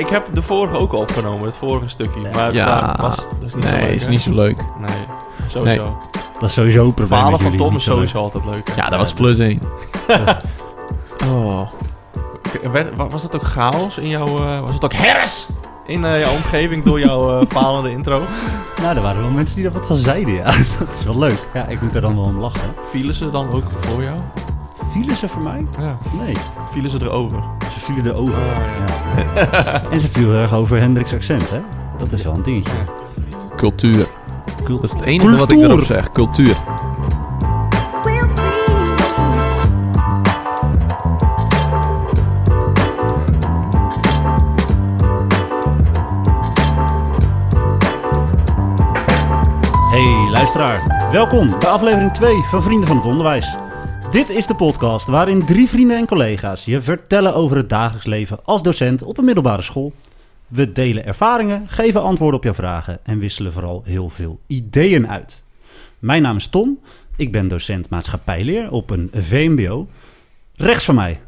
ik heb de vorige ook al opgenomen, het vorige stukje. Maar Ja. dat, was, dat is niet zo Nee, leuk, is hè? niet zo leuk. Nee, sowieso. Dat is sowieso een probleem Verhalen van jullie, Tom is leuk. sowieso altijd leuk. hè? Ja, dat was dus- plus één. oh. Was het ook chaos in jouw... eh, was het ook herres in eh, jouw omgeving door jouw eh falende intro? Nou, er waren wel mensen die daar wat van zeiden, ja. Dat is wel leuk. Ja, ik moet er dan wel om lachen. Vielen ze dan ook voor jou? Vielen ze voor mij? Ja. Nee, Vielen ze erover? Vielen erover. Ah, Ja. en ze viel erg over Hendricks accent, hè? Dat is wel een dingetje. Cultuur. Cool. Dat is het enige wat ik Cultuur. erop zeg. Cultuur. Hey luisteraar, welkom bij aflevering 2 van Vrienden van het Onderwijs. Dit is de podcast waarin drie vrienden en collega's je vertellen over het dagelijks leven als docent op een middelbare school. We delen ervaringen, geven antwoorden op jouw vragen en wisselen vooral heel veel ideeën uit. Mijn naam is Tom, ik ben docent maatschappijleer op een VMBO. Rechts van mij,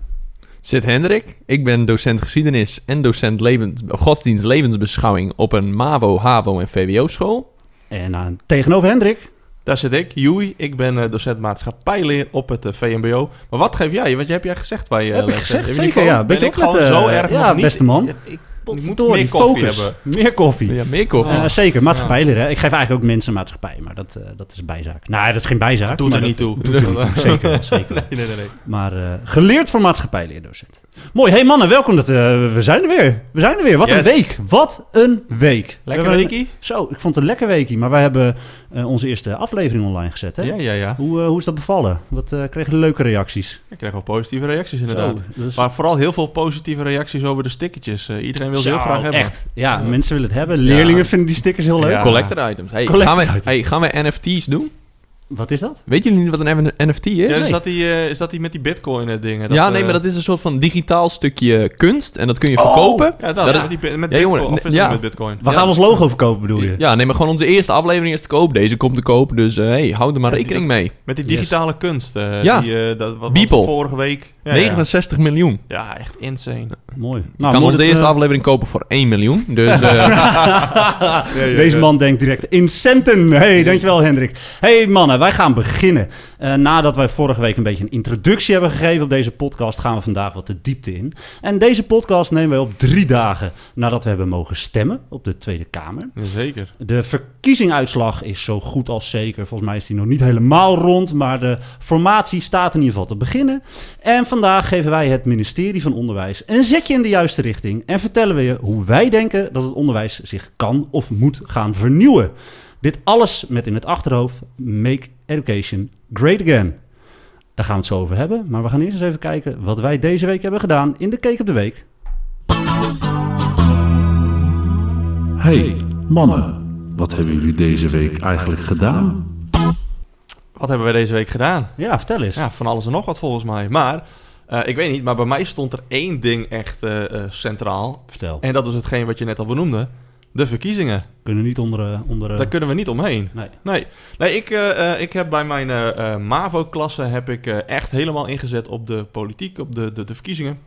Zit Hendrik. Ik ben docent geschiedenis en docent levens, godsdienst levensbeschouwing op een MAVO, HAVO en VWO school. en aan tegenover Hendrik. Daar zit ik, Joey. Ik ben eh, docent maatschappijleer op het eh, VMBO. Maar wat geef jij? Want je heb jij gezegd waar je Heb ik les gezegd, zeker, ja. ben ik gewoon zo eh, erg ja, nog niet- beste man. Ik, ik Potverdorie, meer koffie focus. hebben. Meer koffie. Ja, meer koffie. Eh, zeker, maatschappijleer. Hè? Ik geef eigenlijk ook mensen maatschappij, maar dat, eh, dat is bijzaak. Nou, dat is geen bijzaak. Doet maar er niet toe. Doet er niet toe, zeker. zeker. Nee, nee, nee. nee. Maar eh, geleerd voor maatschappijleerdocent. Mooi, hey mannen, welkom. Dat, eh, we zijn er weer. We zijn er weer. Wat een week. Wat een week. We Lekker hebben- weekie? Zo, ik vond het een lekker weekie. Maar wij hebben eh, onze eerste aflevering online gezet. Hè? Ja, ja, ja. Hoe, eh, hoe is dat bevallen? Wat eh kregen leuke reacties? Ik krijg wel positieve reacties inderdaad. Zo, dus- Maar vooral heel veel positieve reacties over de stickertjes. Eh, iedereen wil ze heel graag hebben. Echt. Ja, mensen willen het hebben. Leerlingen Ja. vinden die stickers heel leuk. Ja. Collector items. Hey, Collector gaan, we, items. hey, gaan we NFT's doen? Wat is dat? Weet jullie niet wat een NFT is? Ja, is, Nee. dat die, eh, is dat die met die bitcoin eh, dingen? ja, Dat, nee, eh, maar dat is een soort van digitaal stukje kunst. En dat kun je verkopen. Ja, dat, Dat- met, die, met Ja, bitcoin. of ja. met bitcoin? We Ja. gaan ons logo verkopen, bedoel je? Ja, nee, maar gewoon onze eerste aflevering is te koop. Deze komt te koop. Dus hey, hou er maar Ja, die- rekening mee. Met die Yes. digitale kunst. eh, Ja. Die, eh, dat, wat, Beeple. wat vorige week. Ja, ja. 69 miljoen. Ja, echt insane. Mooi. Je Nou, kan onze eerste eh, aflevering kopen voor 1 miljoen. Dus eh, Deze man denkt direct in centen. Hey, dankjewel Hendrik. Hey mannen, wij gaan beginnen. Eh, nadat wij vorige week een beetje een introductie hebben gegeven op deze podcast, gaan we vandaag wat de diepte in. En deze podcast nemen wij op drie dagen nadat we hebben mogen stemmen op de Tweede Kamer. Zeker. De verkiezingsuitslag is zo goed als zeker. Volgens mij is die nog niet helemaal rond, maar de formatie staat in ieder geval te beginnen. En vandaag geven wij het ministerie van Onderwijs een zetje in de juiste richting en vertellen we je hoe wij denken dat het onderwijs zich kan of moet gaan vernieuwen. Dit alles met in het achterhoofd Make Education Great Again. Daar gaan we het zo over hebben, maar we gaan eerst eens even kijken wat wij deze week hebben gedaan in de Cake op de Week. Hey, mannen, wat hebben jullie deze week eigenlijk gedaan? Wat hebben wij deze week gedaan? Ja, vertel eens. Ja, van alles en nog wat volgens mij. Maar, eh, ik weet niet, maar bij mij stond er één ding echt eh, eh, centraal. Vertel. En dat was hetgeen wat je net al benoemde. De verkiezingen. Kunnen niet onder... onder Daar kunnen we niet omheen. Nee. Nee, nee ik, ik heb bij mijn MAVO-klasse heb ik echt helemaal ingezet op de politiek, op de, de, de verkiezingen.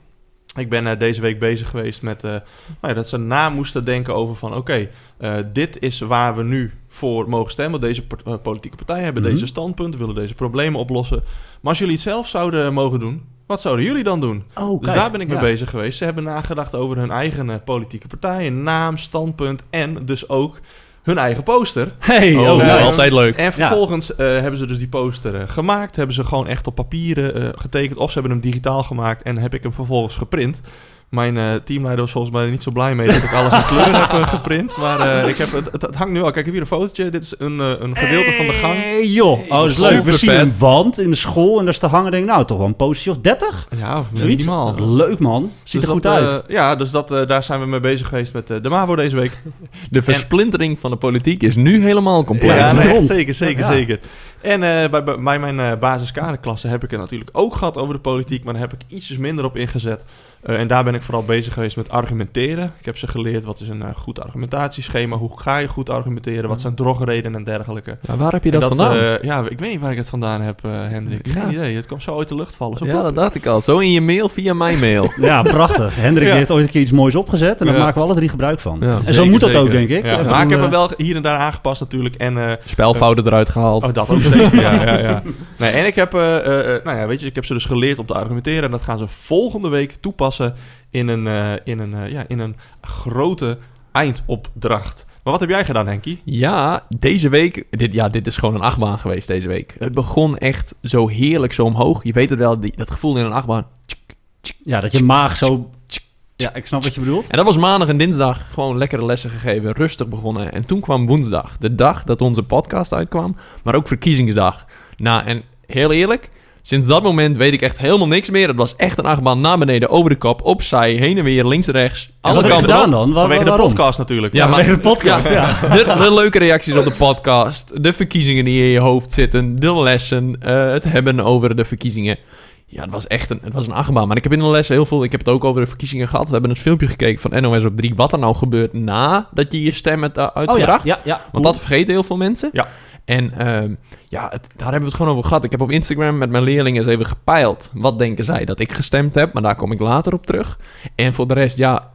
Ik ben eh, deze week bezig geweest met eh, nou ja, dat ze na moesten denken over van oké, eh, dit is waar we nu voor mogen stemmen. Deze politieke partijen hebben Mhm. deze standpunten, willen deze problemen oplossen. Maar als jullie het zelf zouden mogen doen, wat zouden jullie dan doen? Oh, Dus kijk. daar ben ik mee Ja. bezig geweest. Ze hebben nagedacht over hun eigen politieke partij, een naam, standpunt en dus ook hun eigen poster. Hey, oh, oh, nice. altijd leuk. En vervolgens eh, hebben ze dus die poster eh, gemaakt. Hebben ze gewoon echt op papieren eh, getekend. Of ze hebben hem digitaal gemaakt. En heb ik hem vervolgens geprint. Mijn eh, teamleider was volgens mij niet zo blij mee dat ik alles in kleur heb eh, geprint. Maar eh, ik heb, het, het, het hangt nu al. Kijk, ik heb hier een fotootje. Dit is een, een gedeelte van de gang. Hey, joh. Oh, dat is leuk. We zien een wand in de school en daar staat hangen. Denk ik, nou, toch wel een poosje of 30? Ja, Zoiets. minimaal. Leuk, man. Ziet Dus er goed dat, uit. ja, dus dat, eh, daar zijn we mee bezig geweest met eh, de MAVO deze week. De versplintering van de politiek is nu helemaal compleet. Ja, nee, Rond. echt zeker, zeker, Ja. zeker. En eh, bij mijn uh, basiskaderklasse heb ik het natuurlijk ook gehad over de politiek, maar daar heb ik ietsjes minder op ingezet. Eh, en daar ben ik vooral bezig geweest met argumenteren. Ik heb ze geleerd wat is een eh, goed argumentatieschema, hoe ga je goed argumenteren, wat zijn drogredenen en dergelijke. Ja, waar heb je En dat, vandaan? eh, ja, ik weet niet waar ik het vandaan heb, Hendrik. Geen Ja. idee. Het kwam zo uit de lucht vallen. Zo ja, dat dacht ik al. Zo in je mail via mijn mail. Ja, prachtig. Hendrik Ja. heeft ooit een keer iets moois opgezet en daar Ja. maken we alle drie gebruik van. Ja. en zo Zeker, moet dat zeker. ook, denk ik. Ja, Ik maar ik heb hem wel hier en daar aangepast natuurlijk. En eh, Spelfouten eruit gehaald. Oh, dat ook zeker. ja, ja, ja. Nee, en ik heb, eh, eh, eh, nou ja, weet je, ik heb ze dus geleerd om te argumenteren. En dat gaan ze volgende week toepassen in een, eh, in een, eh, ja, in een grote eindopdracht. Maar wat heb jij gedaan, Henkie? Ja, deze week... Dit, ja, dit is gewoon een achtbaan geweest deze week. Het begon echt zo heerlijk zo omhoog. Je weet het wel, die, dat gevoel in een achtbaan. Ja, dat je maag zo... Ja, ik snap wat je bedoelt. En dat was maandag en dinsdag gewoon lekkere lessen gegeven, rustig begonnen. En toen kwam woensdag, de dag dat onze podcast uitkwam, maar ook verkiezingsdag. Nou, en heel eerlijk, sinds dat moment weet ik echt helemaal niks meer. Het was echt een achtbaan naar beneden, over de kop, opzij, heen en weer, links en rechts. En Alle wat heb je kanten gedaan op. dan? Waar, Vanwege de waarom? podcast natuurlijk. Ja, maar- Vanwege de podcast, ja. De, de leuke reacties op de podcast, de verkiezingen die in je hoofd zitten, de lessen, eh, het hebben over de verkiezingen. Ja, het was echt een, het was een achtbaan. Maar ik heb in de les heel veel... Ik heb het ook over de verkiezingen gehad. We hebben een filmpje gekeken van NOS op 3. Wat er nou gebeurt nadat je je stem hebt uh, Oh ja, uitgebracht. ja, ja. Want dat vergeten heel veel mensen. Ja. En ehm, ja, daar hebben we het gewoon over gehad. Ik heb op Instagram met mijn leerlingen eens even gepeild. Wat denken zij dat ik gestemd heb? Maar daar kom ik later op terug. En voor de rest, ja...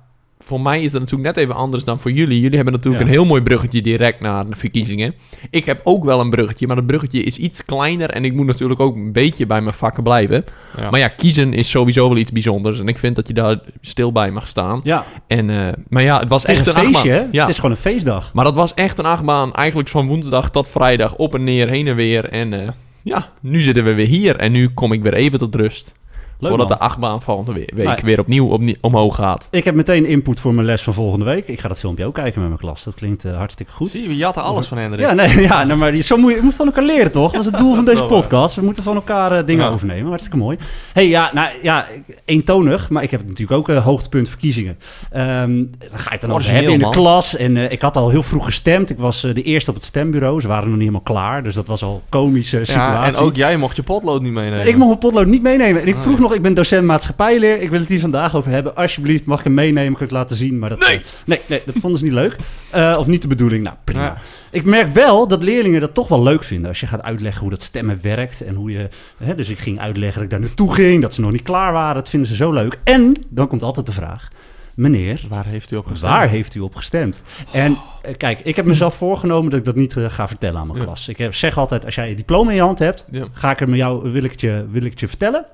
Voor mij is dat natuurlijk net even anders dan voor jullie. Jullie hebben natuurlijk Ja. een heel mooi bruggetje direct naar de verkiezingen. Ik heb ook wel een bruggetje, maar dat bruggetje is iets kleiner. En ik moet natuurlijk ook een beetje bij mijn vakken blijven. Ja. Maar ja, kiezen is sowieso wel iets bijzonders. En ik vind dat je daar stil bij mag staan. Ja, En, eh, maar ja, het was het echt een feestje, achtbaan. Ja. Het is gewoon een feestdag. Maar dat was echt een achtbaan, eigenlijk van woensdag tot vrijdag, op en neer, heen en weer. En eh, ja, nu zitten we weer hier en nu kom ik weer even tot rust. Leuk, voordat man. de achtbaan volgende we- week weer opnieuw opnie- omhoog gaat. Ik heb meteen input voor mijn les van volgende week. Ik ga dat filmpje ook kijken met mijn klas. Dat klinkt eh, hartstikke goed. Zie je, we jatten alles van Hendrik. Ja, nee, ja nou, maar die- zo moet je, je moet van elkaar leren, toch? Dat is het doel van deze podcast. We moeten van elkaar eh, dingen Ja. overnemen. Hartstikke mooi. hey, ja, nou ja, eentonig. Maar ik heb natuurlijk ook een hoogtepunt verkiezingen. Ehm dan ga je het dan over hebben in de man. klas. En eh, ik had al heel vroeg gestemd. Ik was eh, de eerste op het stembureau. Ze waren nog niet helemaal klaar. Dus dat was al een komische Ja, situatie. en ook jij mocht je potlood niet meenemen. Ik mocht mijn potlood niet meenemen. En ik Oh, vroeg ja. Ik ben docent maatschappijleer. Ik wil het hier vandaag over hebben. Alsjeblieft, mag ik hem meenemen? Kun je het laten zien? Maar dat, Nee. eh, nee, nee, dat vonden ze niet leuk. Eh, of niet de bedoeling. Nou, prima. Ja. Ik merk wel dat leerlingen dat toch wel leuk vinden. Als je gaat uitleggen hoe dat stemmen werkt. En hoe je... Hè, dus ik ging uitleggen dat ik daar naartoe ging. Dat ze nog niet klaar waren. Dat vinden ze zo leuk. En dan komt altijd de vraag. Meneer, Waar heeft u op gestemd? Waar heeft u op gestemd? En eh, kijk, ik heb mezelf voorgenomen dat ik dat niet ga vertellen aan mijn Ja. klas. Ik heb, zeg altijd, als jij je diploma in je hand hebt, Ja. ga ik er met jou, wil ik het je, wil ik het je vertellen.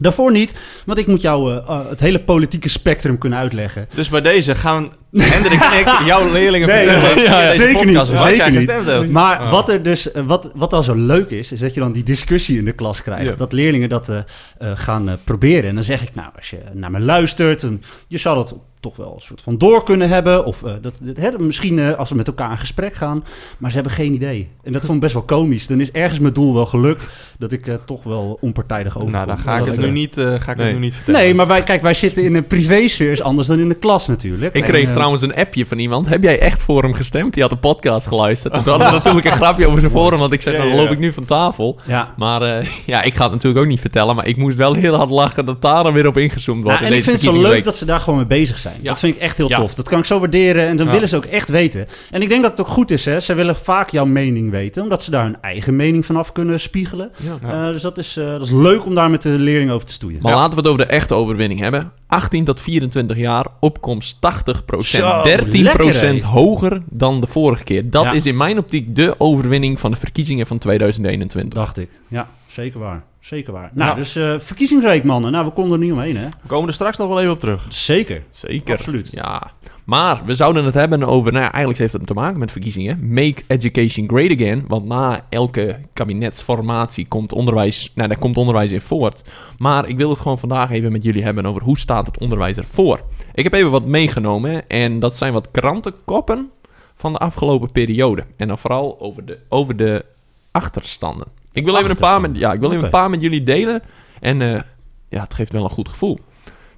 Daarvoor niet, want ik moet jou eh, eh, het hele politieke spectrum kunnen uitleggen. Dus bij deze gaan Hendrik en ik jouw leerlingen Nee, vertellen ja, zeker podcast niet, zeker niet. hebt. Maar Oh. wat er dus, eh, wat, wat dan zo leuk is, is dat je dan die discussie in de klas krijgt. Ja. Dat leerlingen dat gaan proberen. En dan zeg ik, nou, als je naar me luistert, dan, je zou dat toch wel een soort van door kunnen hebben. Of eh, dat, dat- hè, misschien eh, als we met elkaar in gesprek gaan. Maar ze hebben geen idee. En dat vond ik best wel komisch. Dan is ergens mijn doel wel gelukt dat ik eh, toch wel onpartijdig over. Nou, dan ga ik het nu niet, eh, ga ik Nee. het nu niet vertellen. Nee, maar wij, kijk, wij zitten in een privésfeer, is anders dan in de klas natuurlijk. Ik En, kreeg trouwens een appje van iemand. Heb jij echt voor hem gestemd? Die had de podcast geluisterd. En toen hadden we natuurlijk een grapje over zijn forum. Want ik zei, Ja, dan ja, loop ik nu van tafel. Ja, Maar eh, ja, ik ga het natuurlijk ook niet vertellen. Maar ik moest wel heel hard lachen dat daar dan weer op ingezoomd wordt. Nou, in en ik deze vind het zo leuk dat ze daar gewoon mee bezig zijn. Ja. Dat vind ik echt heel Ja. tof. Dat kan ik zo waarderen en dan Ja. willen ze ook echt weten. En ik denk dat het ook goed is, hè. Ze willen vaak jouw mening weten, omdat ze daar hun eigen mening vanaf kunnen spiegelen. Eh, dus dat is, eh, dat is leuk om daar met de leerlingen over te stoeien. Maar Ja. laten we het over de echte overwinning hebben. 18 tot 24 jaar, opkomst 80 Zo, 13 lekker, hè? hoger dan de vorige keer. Dat Ja. is in mijn optiek de overwinning van de verkiezingen van 2021. Dacht ik. Ja, zeker waar. Zeker waar. Nou, Ja. dus eh, verkiezingsweek, mannen. Nou, we konden er niet omheen, hè. We komen er straks nog wel even op terug. Zeker. Zeker. Absoluut. Ja. Maar we zouden het hebben over, nou ja, eigenlijk heeft het te maken met verkiezingen. Make education great again. Want na elke kabinetsformatie komt onderwijs, nou daar komt onderwijs in voort. Maar ik wil het gewoon vandaag even met jullie hebben over hoe staat het onderwijs ervoor. Ik heb even wat meegenomen en dat zijn wat krantenkoppen van de afgelopen periode. En dan vooral over de, over de achterstanden. Ik wil even een paar met, ja, ik wil even een paar met jullie delen. En eh, ja, het geeft wel een goed gevoel.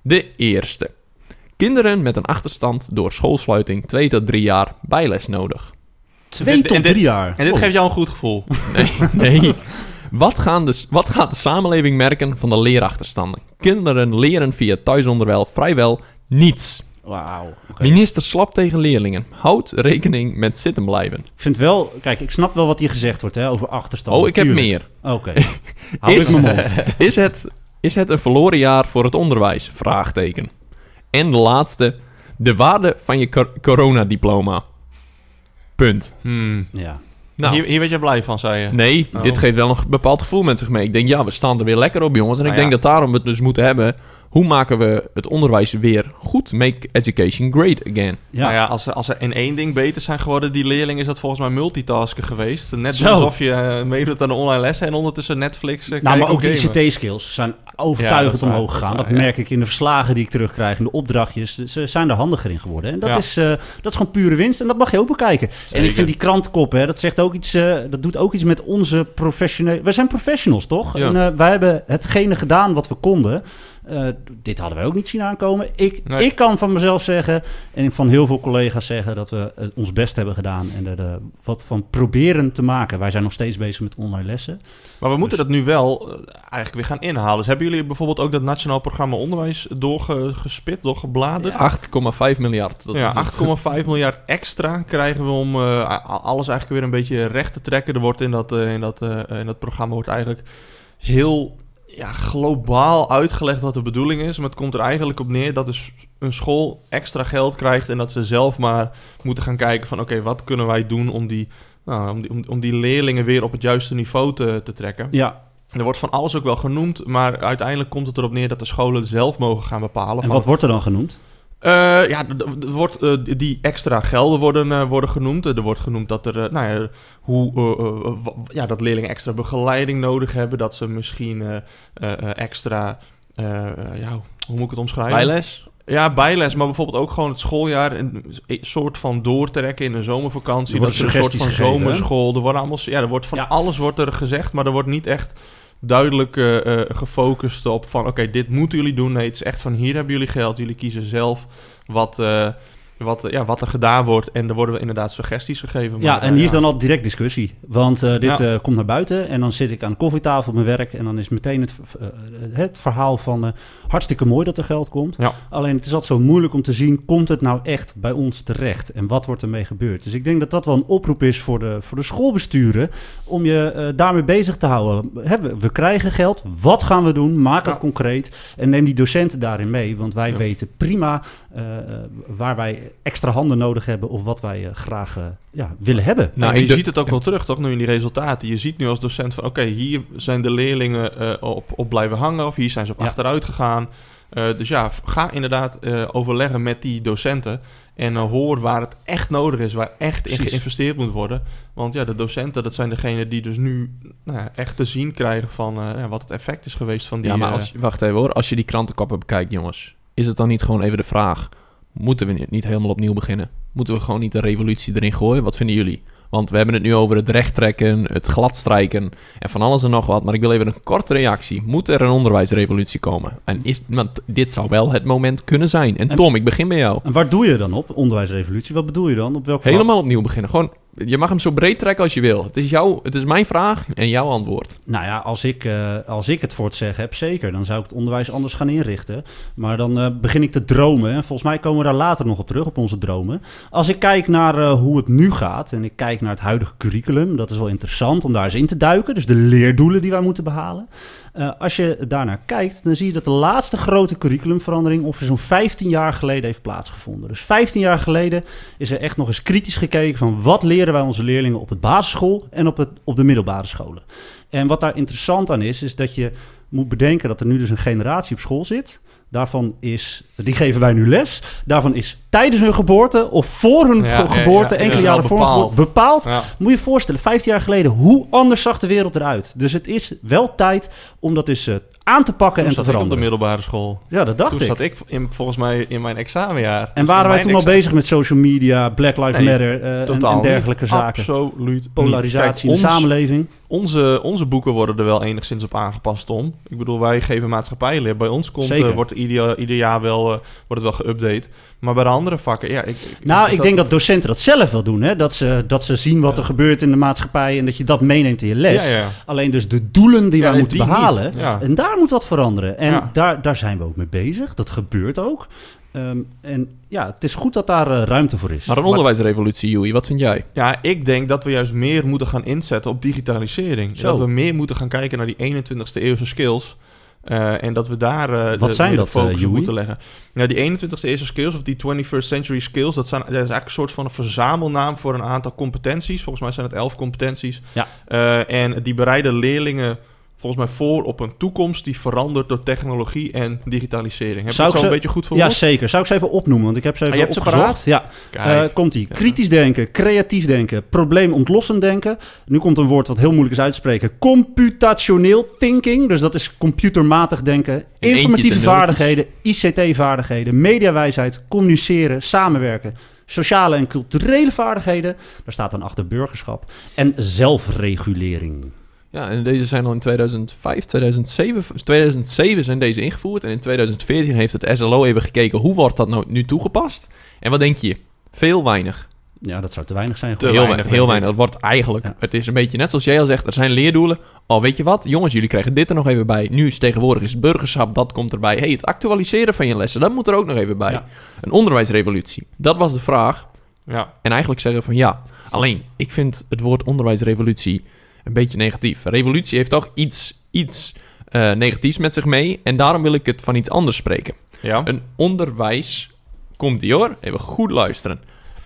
De eerste. Kinderen met een achterstand door schoolsluiting 2 tot 3 jaar bijles nodig. Twee dit- tot en dit- drie jaar. En dit Oh. geeft jou een goed gevoel. Nee, nee. Wat, gaan de, wat gaat de samenleving merken van de leerachterstanden? Kinderen leren via thuisonderwijs vrijwel niets. Wauw. Minister slap tegen leerlingen. Houd rekening met zitten blijven. Ik vind wel... Kijk, ik snap wel wat hier gezegd wordt hè, over achterstand. Oh, ik heb meer. Oké. Hou Is- mijn mond. Is het, is het een verloren jaar voor het onderwijs? Vraagteken. En de laatste. De waarde van je cor- coronadiploma. Punt. Hmm. Ja. Nou, Hier, hier werd je blij van, zei je. nee, Oh. dit geeft wel een bepaald gevoel met zich mee. Ik denk, ja, we staan er weer lekker op, jongens. En Nou ik denk ja. dat daarom we het dus moeten hebben. Hoe maken we het onderwijs weer goed? Make education great again. Ja. Nou ja, als ze, als ze in één ding beter zijn geworden, die leerling, is dat volgens mij multitasken geweest. Net Zo. alsof je eh, meedoet aan de online lessen en ondertussen Netflix. eh, Nou, maar ook die. ICT-skills zijn overtuigend omhoog gegaan. Dat, waar, ja. merk ik in de verslagen die ik terugkrijg, in de opdrachtjes. Ze zijn er handiger in geworden. En dat, Ja. is, eh, dat is gewoon pure winst en dat mag je ook bekijken. En ik vind die krantenkop, hè, dat, zegt ook iets, eh, dat doet ook iets met onze professionele... Wij zijn professionals, toch? Ja. En eh, wij hebben hetgene gedaan wat we konden. Eh, dit hadden wij ook niet zien aankomen. Ik, Nee. ik kan van mezelf zeggen, en van heel veel collega's zeggen... dat we eh, ons best hebben gedaan en er eh, wat van proberen te maken. Wij zijn nog steeds bezig met online lessen. Maar we moeten Dus- dat nu wel eigenlijk weer gaan inhalen. Dus hebben jullie bijvoorbeeld ook dat Nationaal Programma Onderwijs doorgespit, doorgebladerd? 8,5 miljard. Dat ja, is het. 8,5 miljard extra krijgen we om eh, alles eigenlijk weer een beetje recht te trekken. Er wordt in dat, in dat, in dat programma wordt eigenlijk heel ja, globaal uitgelegd wat de bedoeling is. Maar het komt er eigenlijk op neer dat dus een school extra geld krijgt en dat ze zelf maar moeten gaan kijken van oké, wat kunnen wij doen om die, nou, om, die, om, om die leerlingen weer op het juiste niveau te, te trekken. Ja, Er wordt van alles ook wel genoemd, maar uiteindelijk komt het erop neer dat de scholen zelf mogen gaan bepalen. en van, wat wordt er dan genoemd? Eh, ja, er wordt, eh, die extra gelden worden, eh, worden genoemd. Er wordt genoemd dat er, nou ja, hoe, ja, dat leerlingen extra begeleiding nodig hebben. Dat ze misschien eh, eh, eh, extra, ja, hoe moet ik het omschrijven? Bijles? Ja, bijles, maar bijvoorbeeld ook gewoon het schooljaar een soort van doortrekken in een zomervakantie. Er Dat is een soort van hè? zomerschool. Er worden allemaal, ja, er wordt van Ja. alles wordt er gezegd, maar er wordt niet echt duidelijk eh, eh, gefocust op van oké, dit moeten jullie doen. Nee, het is echt van hier hebben jullie geld. Jullie kiezen zelf wat, eh, wat, eh, ja, wat er gedaan wordt. En er worden inderdaad suggesties gegeven. Ja, maar, en eh, die is ja. dan al direct discussie. Want eh, dit Ja. eh, komt naar buiten en dan zit ik aan de koffietafel op mijn werk... en dan is meteen het, eh, het verhaal van... eh, hartstikke mooi dat er geld komt. Ja. Alleen het is altijd zo moeilijk om te zien... komt het nou echt bij ons terecht? En wat wordt ermee gebeurd? Dus ik denk dat dat wel een oproep is voor de, voor de schoolbesturen... om je eh, daarmee bezig te houden. We, we krijgen geld, wat gaan we doen? Maak het Ja. concreet en neem die docenten daarin mee. Want wij Ja. weten prima eh, eh, waar wij extra handen nodig hebben... of wat wij eh, graag eh, ja, willen hebben. Nou, je de- ziet het ook wel terug, toch, nu in die resultaten. Je ziet nu als docent van, oké, hier zijn de leerlingen eh, op, op blijven hangen... of hier zijn ze op Ja. achteruit gegaan. Eh, dus ja, ga inderdaad eh, overleggen met die docenten... en eh, hoor waar het echt nodig is, waar echt in geïnvesteerd moet worden. Want ja, de docenten, dat zijn degenen die dus nu nou ja, echt te zien krijgen... van eh, wat het effect is geweest van die... ja, maar eh, als, wacht even hoor. Als je die krantenkoppen bekijkt, jongens. Is het dan niet gewoon even de vraag... Moeten we niet, helemaal opnieuw beginnen? Moeten we gewoon niet een revolutie erin gooien? Wat vinden jullie? Want we hebben het nu over het rechttrekken, het gladstrijken en van alles en nog wat. Maar ik wil even een korte reactie. Moet er een onderwijsrevolutie komen? En is, want dit zou wel het moment kunnen zijn. En En- Tom, ik begin bij jou. En waar doe je dan op? Onderwijsrevolutie, wat bedoel je dan? Op welk vlak? Helemaal opnieuw beginnen. Gewoon, je mag hem zo breed trekken als je wil. Het is, jouw, het is mijn vraag en jouw antwoord. Nou ja, als ik, eh, als ik het voor het zeggen heb, zeker. Dan zou ik het onderwijs anders gaan inrichten. Maar dan eh, begin ik te dromen. En volgens mij komen we daar later nog op terug, op onze dromen. Als ik kijk naar eh, hoe het nu gaat en ik kijk naar het huidige curriculum... dat is wel interessant om daar eens in te duiken. Dus de leerdoelen die wij moeten behalen. Eh, als je daarnaar kijkt, dan zie je dat de laatste grote curriculumverandering... ongeveer zo'n 15 jaar geleden heeft plaatsgevonden. Dus 15 jaar geleden is er echt nog eens kritisch gekeken... van wat leren wij onze leerlingen op het basisschool en op, het, op de middelbare scholen. En wat daar interessant aan is, is dat je moet bedenken dat er nu dus een generatie op school zit. Daarvan is, die geven wij nu les. Daarvan is tijdens hun geboorte of voor hun Ja, ge- ja, geboorte, ja, enkele ja, jaren voor hun bepaald. geboorte, bepaald. Moet je je voorstellen, 15 jaar geleden, hoe anders zag de wereld eruit? Dus het is wel tijd om dat eens eh, aan te pakken Toen en te ik op de veranderen. middelbare school. Ja, dat dacht Toen ik. zat ik in, volgens mij in mijn examenjaar. En Dus waren wij toen al bezig met social media, Black Lives Nee, Matter eh, en, dergelijke zaken? Absoluut. Polarisatie Kijk, in de ons- samenleving. Onze, onze boeken worden er wel enigszins op aangepast, Tom. Ik bedoel, wij geven maatschappijleer. Bij ons komt, eh, wordt ieder, ieder jaar wel, eh, wordt het wel geüpdate. Maar bij de andere vakken, ja... Ik, Nou, ik denk dat docenten dat zelf wel doen. Hè? Dat, ze, dat ze zien wat er gebeurt in de maatschappij en dat je dat meeneemt in je les. Ja, ja. Alleen dus de doelen die wij moeten behalen. En daar moet wat veranderen. En daar, daar zijn we ook mee bezig. Dat gebeurt ook. Ehm, en ja, het is goed dat daar eh, ruimte voor is. Maar een onderwijsrevolutie, Joey, wat vind jij? Ja, ik denk dat we juist meer moeten gaan inzetten op digitalisering. Zo. Dat we meer moeten gaan kijken naar die 21ste eeuwse skills. Eh, en dat we daar eh, Wat de, zijn dat, focus op Joey? moeten leggen. Ja, die 21ste eeuwse skills of die 21st century skills, dat, zijn, dat is eigenlijk een soort van een verzamelnaam voor een aantal competenties. Volgens mij zijn het 11 competenties. Ja. Eh, en die bereiden leerlingen volgens mij voor op een toekomst die verandert door technologie en digitalisering. Heb Zou ik het zo een beetje goed voor Ja, zeker. Zou ik ze even opnoemen? Want ik heb ze even Ah, je hebt ze. Ja. Eh, komt-ie. Kritisch denken, creatief denken, probleemontlossend denken. Nu komt een woord wat heel moeilijk is uit te spreken. Computationeel thinking. Dus dat is computermatig denken. Informatieve en vaardigheden, ICT-vaardigheden, mediawijsheid, communiceren, samenwerken. Sociale en culturele vaardigheden. Daar staat dan achter burgerschap. En zelfregulering. Ja, en deze zijn al in 2005, 2007, 2007 zijn deze ingevoerd. En in 2014 heeft het SLO even gekeken hoe wordt dat nou nu toegepast. En wat denk je? Veel, weinig. Ja, dat zou te weinig zijn. Te heel weinig, Heel weinig. Dat wordt eigenlijk, Ja. het is een beetje net zoals jij al zegt, er zijn leerdoelen. Oh, weet je wat? Jongens, jullie krijgen dit er nog even bij. Nu is tegenwoordig is burgerschap, dat komt erbij. hey, het actualiseren van je lessen, dat moet er ook nog even bij. Ja. Een onderwijsrevolutie. Dat was de vraag. Ja. En eigenlijk zeggen van ja. Alleen, ik vind het woord onderwijsrevolutie een beetje negatief. Revolutie heeft toch iets, iets eh, negatiefs met zich mee. En daarom wil ik het van iets anders spreken. Ja. Een onderwijs... Komt die hoor. Even goed luisteren.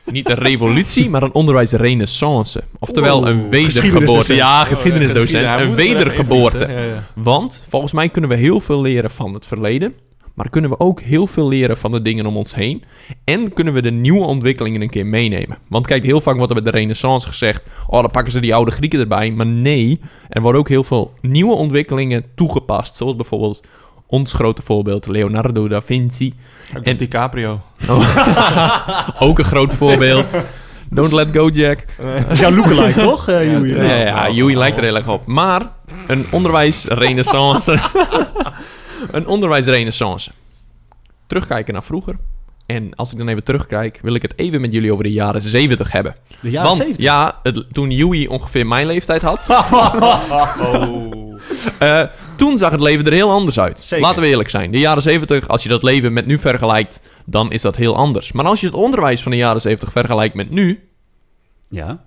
Niet een revolutie, maar een onderwijsrenaissance. Oftewel Oeh, een wedergeboorte. geschiedenisdocent. Ja, geschiedenisdocent. Oh, ja, een er wedergeboorte. Ja, ja. Want volgens mij kunnen we heel veel leren van het verleden. Maar kunnen we ook heel veel leren van de dingen om ons heen. En kunnen we de nieuwe ontwikkelingen een keer meenemen. Want kijk, heel vaak wordt er bij de renaissance gezegd... oh, dan pakken ze die oude Grieken erbij. Maar nee, er worden ook heel veel nieuwe ontwikkelingen toegepast. Zoals bijvoorbeeld ons grote voorbeeld Leonardo da Vinci. Ook En- DiCaprio. Ook een groot voorbeeld. Don't let go, Jack. Jouw lookalike, toch, eh Joey? Ja, ja, ja Joey lijkt er heel erg op. Maar een onderwijsrenaissance. een onderwijsrenaissance. Terugkijken naar vroeger. En als ik dan even terugkijk, wil ik het even met jullie over de jaren 70 hebben. De jaren Want 70. ja, het, toen Joey ongeveer mijn leeftijd had, Oh. toen zag het leven er heel anders uit. Zeker. Laten we eerlijk zijn. De jaren 70, als je dat leven met nu vergelijkt, dan is dat heel anders. Maar als je het onderwijs van de jaren 70 vergelijkt met nu, Ja,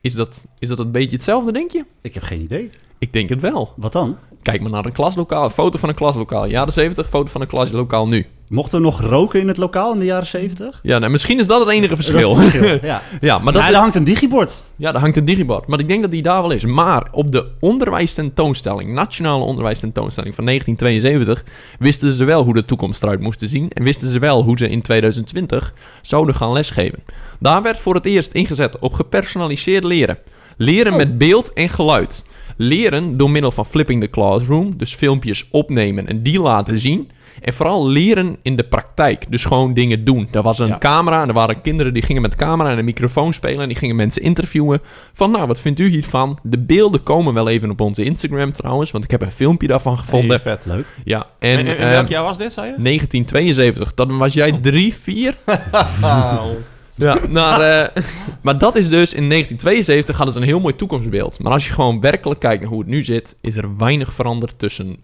is dat, is dat een beetje hetzelfde, denk je? ik heb geen idee. Ik denk het wel. Wat dan? Kijk maar naar een klaslokaal. Een foto van een klaslokaal. Jaren 70, foto van een klaslokaal nu. Mocht er nog roken in het lokaal in de jaren 70? Ja, nou, misschien is dat het enige verschil. Dat is het verschil, ja. ja, maar dat, daar hangt een digibord. ja, daar hangt een digibord. Maar ik denk dat die daar wel is. Maar op de onderwijstentoonstelling, nationale onderwijstentoonstelling van 1972, wisten ze wel hoe de toekomst eruit moest zien. En wisten ze wel hoe ze in 2020 zouden gaan lesgeven. Daar werd voor het eerst ingezet op gepersonaliseerd leren. Leren met beeld en geluid. Leren door middel van flipping the classroom, dus filmpjes opnemen en die laten zien. En vooral leren in de praktijk. Dus gewoon dingen doen. Er was een camera en er waren kinderen die gingen met camera en een microfoon spelen. En die gingen mensen interviewen. Van nou, wat vindt u hiervan? De beelden komen wel even op onze Instagram trouwens. Want ik heb een filmpje daarvan gevonden. Hey, vet, leuk. Ja. En, en, en welk ehm, jaar was dit, zei je? 1972. Dan was jij 3, 4. Ja, maar, eh, maar dat is dus in 1972 hadden ze een heel mooi toekomstbeeld. Maar als je gewoon werkelijk kijkt naar hoe het nu zit, is er weinig veranderd tussen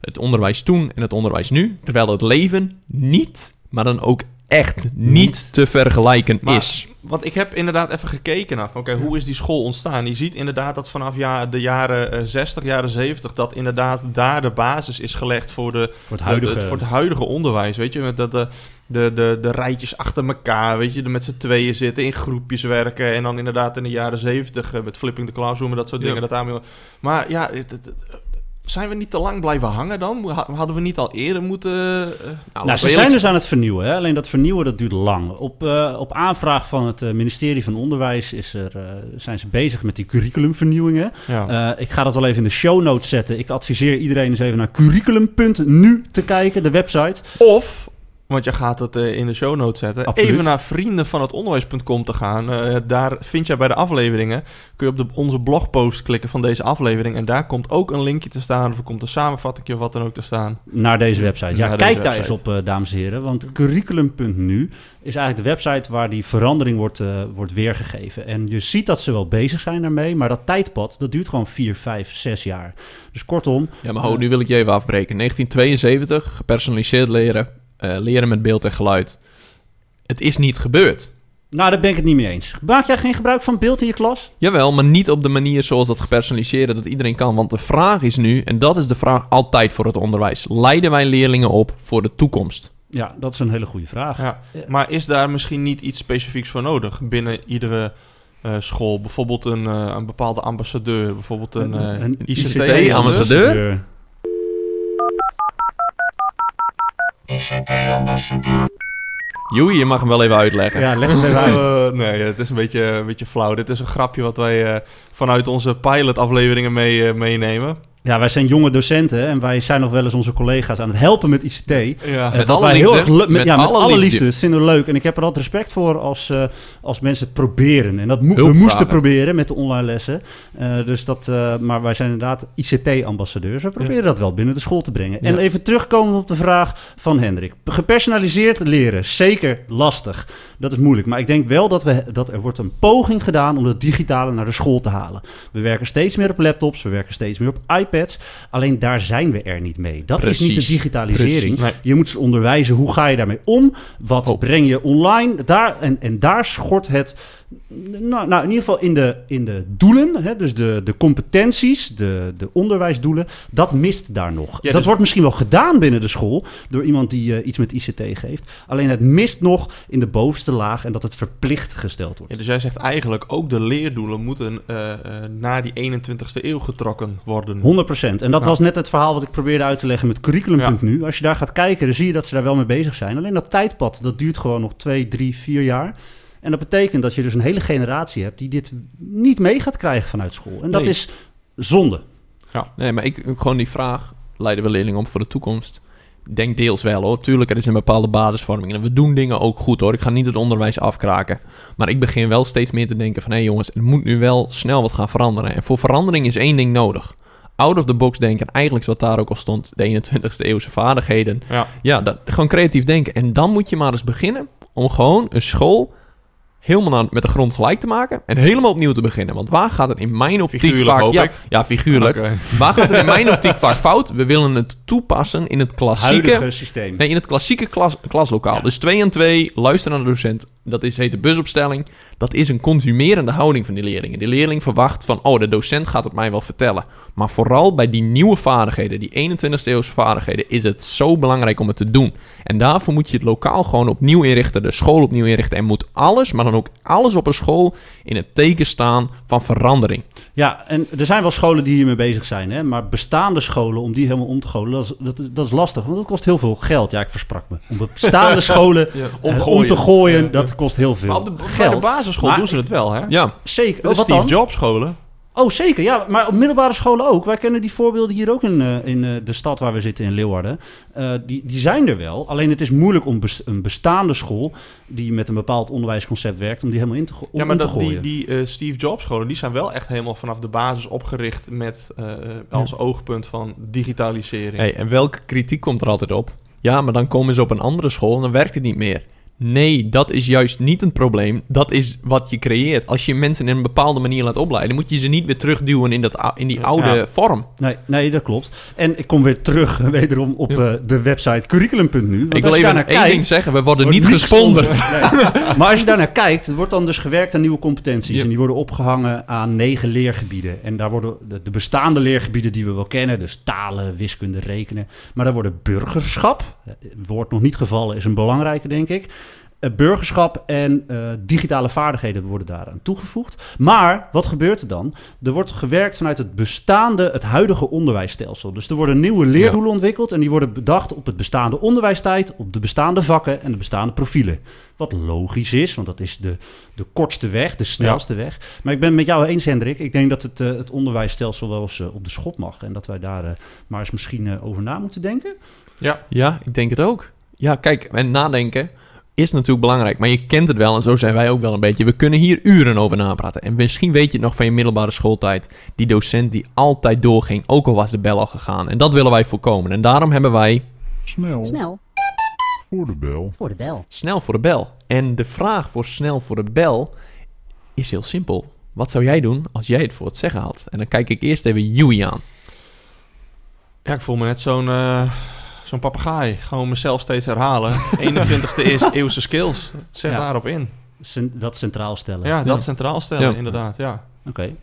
het onderwijs toen en het onderwijs nu. Terwijl het leven niet, maar dan ook echt niet te vergelijken Maar- is. Want ik heb inderdaad even gekeken naar, oké, hoe is die school ontstaan? Je ziet inderdaad dat vanaf ja, de jaren eh, 60, jaren 70, dat inderdaad daar de basis is gelegd voor, de, Voor het huidige... het, voor het huidige onderwijs. Weet je, met dat de, de, de, de rijtjes achter elkaar, weet je, er met z'n tweeën zitten, in groepjes werken. En dan inderdaad in de jaren 70 eh, met flipping the classroom en dat soort Ja. dingen. Dat daarmee... Maar ja, het- het- het- zijn we niet te lang blijven hangen dan? Ha- Hadden we niet al eerder moeten... eh, Nou, ze zijn dus aan het vernieuwen. Hè? Alleen dat vernieuwen dat duurt lang. Op, eh, op aanvraag van het eh, ministerie van Onderwijs is er, eh, zijn ze bezig met die curriculumvernieuwingen. ja. Eh, ik ga dat wel even in de show notes zetten. Ik adviseer iedereen eens even naar curriculum.nu te kijken, de website. Of Want je gaat het eh, in de show notes zetten. Absoluut. Even naar vrienden van het onderwijs.com te gaan. Eh, daar vind je bij de afleveringen. Kun je op de, onze blogpost klikken van deze aflevering. En daar komt ook een linkje te staan. Of er komt een samenvatting of wat dan ook te staan. Naar deze website. Ja, Naar kijk daar eens op, eh, dames en heren. Want curriculum.nu is eigenlijk de website waar die verandering wordt, eh, wordt weergegeven. En je ziet dat ze wel bezig zijn daarmee. Maar dat tijdpad, dat duurt gewoon 4, 5, 6 jaar. Dus kortom, Ja, maar ho, nu wil ik je even afbreken. 1972, gepersonaliseerd leren, eh, leren met beeld en geluid. Het is niet gebeurd. nou daar ben ik het niet mee eens. Maak jij geen gebruik van beeld in je klas? Jawel, maar niet op de manier zoals dat gepersonaliseerde dat iedereen kan. Want de vraag is nu, en dat is de vraag altijd voor het onderwijs: leiden wij leerlingen op voor de toekomst? Ja, dat is een hele goede vraag. Ja. Maar is daar misschien niet iets specifieks voor nodig binnen iedere eh, school? Bijvoorbeeld een, eh, een bepaalde ambassadeur, bijvoorbeeld een, eh, Een ICT-ambassadeur. ambassadeur? Joei, je mag hem wel even uitleggen. Ja, leg het even uit. Eh, nee, het is een beetje, een beetje flauw. Dit is een grapje wat wij eh, vanuit onze pilot-afleveringen mee, eh, meenemen. Ja, wij zijn jonge docenten en wij zijn nog wel eens onze collega's aan het helpen met ICT. Ja, Eh, Met alle wij heel erg met, Met ja, met alle alle liefde. liefde. Dat vinden we leuk. En ik heb er altijd respect voor als, eh, als mensen het proberen. En dat mo- we moesten proberen met de online lessen. Eh, dus dat, maar wij zijn inderdaad ICT-ambassadeurs. We proberen dat wel binnen de school te brengen. En even terugkomen op de vraag van Hendrik. Gepersonaliseerd leren, zeker lastig. Dat is moeilijk. Maar ik denk wel dat, we, dat er wordt een poging gedaan om het digitale naar de school te halen. We werken steeds meer op laptops, we werken steeds meer op iPads. Alleen daar zijn we er niet mee. Dat is niet de digitalisering. Je moet ze onderwijzen hoe ga je daarmee om. Wat Oh. breng je online? Daar, en, en daar schort het. Nou, nou, in ieder geval in de, in de doelen, hè, dus de, de competenties, de, de onderwijsdoelen, dat mist daar nog. Ja, dat dus- wordt misschien wel gedaan binnen de school door iemand die eh, iets met ICT geeft. Alleen het mist nog in de bovenste laag en dat het verplicht gesteld wordt. Ja, dus jij zegt eigenlijk ook de leerdoelen moeten eh, eh, naar die 21ste eeuw getrokken worden. 100%. En dat Ja. was net het verhaal wat ik probeerde uit te leggen met curriculum.nu. Als je daar gaat kijken, dan zie je dat ze daar wel mee bezig zijn. Alleen dat tijdpad, dat duurt gewoon nog twee, drie, vier jaar. En dat betekent dat je dus een hele generatie hebt die dit niet mee gaat krijgen vanuit school. En dat Nee. is zonde. Nee, maar ik gewoon die vraag: leiden we leerlingen op voor de toekomst? Ik denk deels wel hoor. Tuurlijk, er is een bepaalde basisvorming. En we doen dingen ook goed hoor. Ik ga niet het onderwijs afkraken. Maar ik begin wel steeds meer te denken van... hé jongens, er moet nu wel snel wat gaan veranderen. En voor verandering is één ding nodig. Out of the box denken. Eigenlijk is wat daar ook al stond. De 21ste eeuwse vaardigheden. Ja. Ja, dat, gewoon creatief denken. En dan moet je maar eens beginnen om gewoon een school helemaal naar- met de grond gelijk te maken. En helemaal opnieuw te beginnen. Want waar gaat het in mijn optiek Figuurlijk, vaak... ja, ja, figuurlijk. Waar gaat het in mijn optiek vaak fout? We willen het toepassen in het klassieke... Huidige systeem. Nee, in het klassieke klas, klaslokaal. Ja. Dus twee en twee, luister naar de docent. Dat is, heet de busopstelling. Dat is een consumerende houding van die leerlingen. Die leerling verwacht van, oh, de docent gaat het mij wel vertellen. Maar vooral bij die nieuwe vaardigheden, die 21ste eeuwse vaardigheden, is het zo belangrijk om het te doen. En daarvoor moet je het lokaal gewoon opnieuw inrichten, de school opnieuw inrichten. En moet alles, maar dan ook alles op een school, in het teken staan van verandering. Ja, en er zijn wel scholen die hiermee bezig zijn. Hè? Maar bestaande scholen, om die helemaal om te gooien, dat is, dat, dat is lastig. Want dat kost heel veel geld. Ja, ik versprak me. Om bestaande scholen Ja, eh, om omgooien. te gooien, Ja. dat kost heel veel Maar op de, bij geld. de basisschool Maar doen ze het wel, hè? Ja, Zeker. De Steve? Jobs scholen. Oh, zeker. Ja, maar op middelbare scholen ook. Wij kennen die voorbeelden hier ook in, eh, in eh, de stad waar we zitten, in Leeuwarden. Eh, die, die zijn er wel. Alleen het is moeilijk om bes- een bestaande school... die met een bepaald onderwijsconcept werkt... om die helemaal in te, Ja, maar om te dat, die, die eh, Steve Jobs scholen, die zijn wel echt helemaal vanaf de basis opgericht met eh, als oogpunt van digitalisering. Hey, en welke kritiek komt er altijd op? Ja, maar dan komen ze op een andere school en dan werkt het niet meer. Nee, dat is juist niet een probleem. Dat is wat je creëert. Als je mensen in een bepaalde manier laat opleiden, moet je ze niet weer terugduwen in, dat, in die oude Ja. vorm. Nee, nee, dat klopt. En ik kom weer terug wederom op Ja. eh, de website curriculum.nu. Ik wil even één kijkt, ding zeggen. We worden niet gesponsord. Nee. Maar als je daar naar kijkt, wordt dan dus gewerkt aan nieuwe competenties. Ja. En die worden opgehangen aan negen leergebieden. En daar worden de, de bestaande leergebieden die we wel kennen, dus talen, wiskunde, rekenen. Maar daar worden burgerschap, eh, het woord nog niet gevallen, is een belangrijke denk ik. Eh, burgerschap en eh, digitale vaardigheden worden daaraan toegevoegd. Maar wat gebeurt er dan? Er wordt gewerkt vanuit het bestaande, het huidige onderwijsstelsel. Dus er worden nieuwe leerdoelen ontwikkeld en die worden bedacht op het bestaande onderwijstijd, op de bestaande vakken en de bestaande profielen. Wat logisch is, want dat is de, de kortste weg, de snelste weg. Maar ik ben het met jou eens, Hendrik. Ik denk dat het, eh, het onderwijsstelsel wel eens op de schop mag. En dat wij daar eh, maar eens misschien eh, over na moeten denken. Ja, Ja, ik denk het ook. Ja, kijk, en nadenken is natuurlijk belangrijk. Maar je kent het wel en zo zijn wij ook wel een beetje. We kunnen hier uren over napraten. En misschien weet je het nog van je middelbare schooltijd. Die docent die altijd doorging, ook al was de bel al gegaan. En dat willen wij voorkomen. En daarom hebben wij Snel Snel voor de bel. voor de bel. snel voor de bel. En de vraag voor snel voor de bel is heel simpel. Wat zou jij doen als jij het voor het zeggen had? En dan kijk ik eerst even Joey aan. Ja, ik voel me net zo'n eh, zo'n papegaai. Gewoon mezelf steeds herhalen. 21ste is eeuwse skills. Zet Ja. daarop in. Dat centraal stellen. Ja, dat centraal stellen, Ja. inderdaad. Ja. Oké.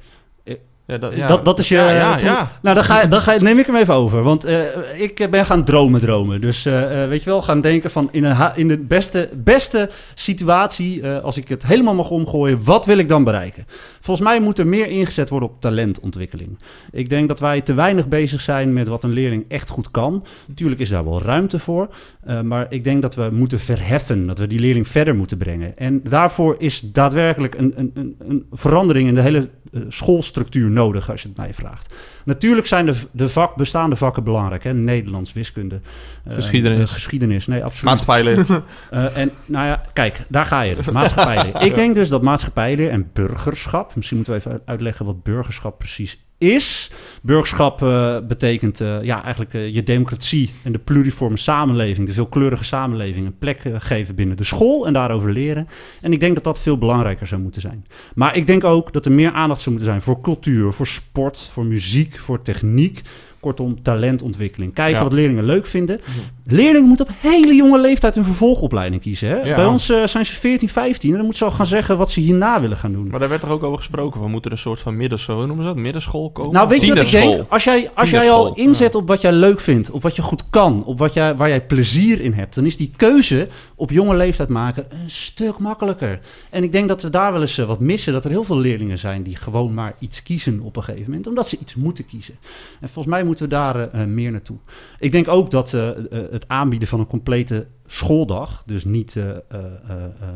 Ja, dat, ja. Dat, dat is je... Ja, ja, toen- ja. Nou, dan, ga, dan ga, neem ik hem even over. Want eh, ik ben gaan dromen, dromen. Dus eh, eh, weet je wel, gaan denken van in, een in de beste, beste situatie, eh, als ik het helemaal mag omgooien, wat wil ik dan bereiken? Volgens mij moet er meer ingezet worden op talentontwikkeling. Ik denk dat wij te weinig bezig zijn met wat een leerling echt goed kan. Natuurlijk is daar wel ruimte voor. eh, maar ik denk dat we moeten verheffen, dat we die leerling verder moeten brengen. En daarvoor is daadwerkelijk een, een, een, een verandering in de hele eh, schoolstructuur nodig, als je het mij vraagt. Natuurlijk zijn de, de vak, bestaande vakken belangrijk. Hè? Nederlands, wiskunde, eh, Geschiedenis. geschiedenis, nee, absoluut. Maatschappijleer. Eh, en nou ja, kijk, daar ga je dus. Maatschappijleer. ik denk dus dat maatschappijleer en burgerschap... Misschien moeten we even uitleggen wat burgerschap precies is. Burgerschap eh, betekent eh, ja, eigenlijk eh, je democratie en de pluriforme samenleving... de veelkleurige samenleving een plek geven binnen de school... en daarover leren. En ik denk dat dat veel belangrijker zou moeten zijn. Maar ik denk ook dat er meer aandacht zou moeten zijn voor cultuur... voor sport, voor muziek, voor techniek... Kortom, talentontwikkeling. Kijken Ja. wat leerlingen leuk vinden. Leerlingen moeten op hele jonge leeftijd een vervolgopleiding kiezen. Hè? Ja. Bij ons eh, zijn ze 14, 15 en dan moeten ze al gaan zeggen wat ze hierna willen gaan doen. Maar daar werd toch ook over gesproken. We moeten een soort van middenschool, noemen ze dat? Middenschool komen? Nou, weet je wat ik denk? Als jij, als jij al inzet op wat jij leuk vindt, op wat je goed kan, op wat jij, waar jij plezier in hebt, dan is die keuze op jonge leeftijd maken een stuk makkelijker. En ik denk dat we daar wel eens eh, wat missen, dat er heel veel leerlingen zijn die gewoon maar iets kiezen op een gegeven moment, omdat ze iets moeten kiezen. En volgens mij moeten we daar eh, eh, meer naartoe. Ik denk ook dat eh, eh, het aanbieden van een complete schooldag, dus niet eh, eh, eh, eh,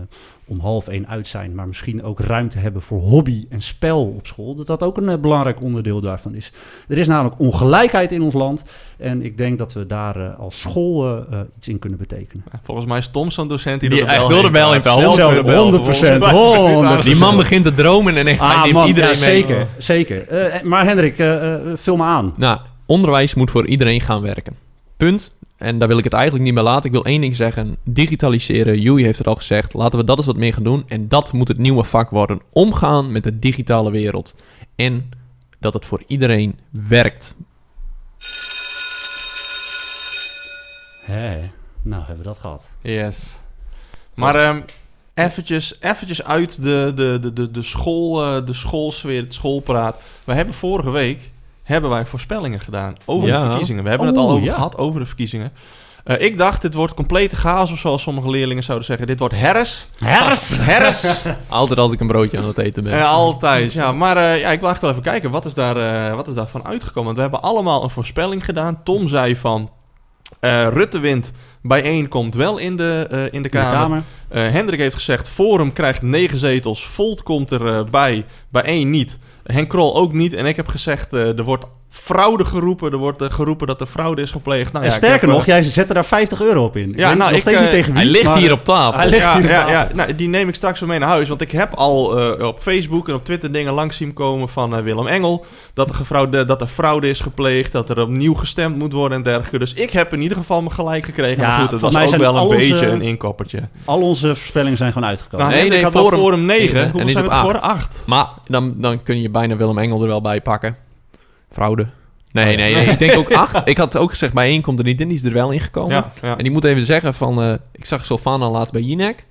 om half één uit zijn, maar misschien ook ruimte hebben voor hobby en spel op school, dat dat ook een belangrijk onderdeel daarvan is. Er is namelijk ongelijkheid in ons land en ik denk dat we daar als school iets in kunnen betekenen. Volgens mij is Tom zo'n docent die, Die echt bel door de heen bel de bel. 100%, Volgens mij. 100%. Die man begint te dromen en echt, hij Ah neemt man, iedereen ja, mee. zeker, zeker. Eh, maar Hendrik, eh, eh, vul me aan. Nou, onderwijs moet voor iedereen gaan werken. Punt. En daar wil ik het eigenlijk niet meer laten. Ik wil één ding zeggen. Digitaliseren, Joey heeft het al gezegd. Laten we dat eens wat meer gaan doen. En dat moet het nieuwe vak worden. Omgaan met de digitale wereld. En dat het voor iedereen werkt. Hé, nou hebben we dat gehad. Yes. Maar ehm eventjes, eventjes uit de, de, de, de, de, school, eh, de schoolsfeer, het schoolpraat. We hebben vorige week hebben wij voorspellingen gedaan over Ja. de verkiezingen. We hebben het al over ja. gehad, over de verkiezingen. Eh, ik dacht, dit wordt complete chaos, of zoals sommige leerlingen zouden zeggen. Dit wordt herres. Hers! Herres. Altijd als ik een broodje aan het eten ben. Ja, altijd. Ja, maar eh, ja, ik wil eigenlijk wel even kijken, wat is, daar, eh, wat is daarvan uitgekomen? Want we hebben allemaal een voorspelling gedaan. Tom zei van, eh, Rutte wint, bij één komt wel in de, eh, in de In de Kamer. Eh, Hendrik heeft gezegd, Forum krijgt negen zetels, Volt komt erbij, bij, bij één niet. Henk Krol ook niet. En ik heb gezegd, eh, er wordt fraude geroepen. Er wordt eh, geroepen dat er fraude is gepleegd. Nou, en ja, sterker nog, eh, jij zet er daar 50 euro op in. Ik Ja, nou, nog ik, steeds eh, niet tegen wie. Hij ligt maar- hier op tafel. Hij ligt ja, hier op ja, tafel. ja. Nou, die neem ik straks weer mee naar huis. Want ik heb al eh, op Facebook en op Twitter dingen langs zien komen van eh, Willem Engel. Dat er, gefraude, dat er fraude is gepleegd. Dat er opnieuw gestemd moet worden en dergelijke. Dus ik heb in ieder geval mijn gelijk gekregen. Ja, maar goed, het was mij ook wel een onze- beetje een inkoppertje. Al onze voorspellingen zijn gewoon uitgekomen. Nou, Nee, nee, nee, ik had Forum- al Forum 9. En Hoeveel is zijn op het geworden? acht. 8. Maar dan, dan kun je bijna Willem Engel er wel bij pakken. Fraude. Nee, Oh nee, nee. Ik denk ook acht. Ik had ook gezegd, bij één komt er niet in. Die is er wel ingekomen. Ja, ja. En die moet even zeggen van... eh, ik zag Sylvana laatst bij Jinek.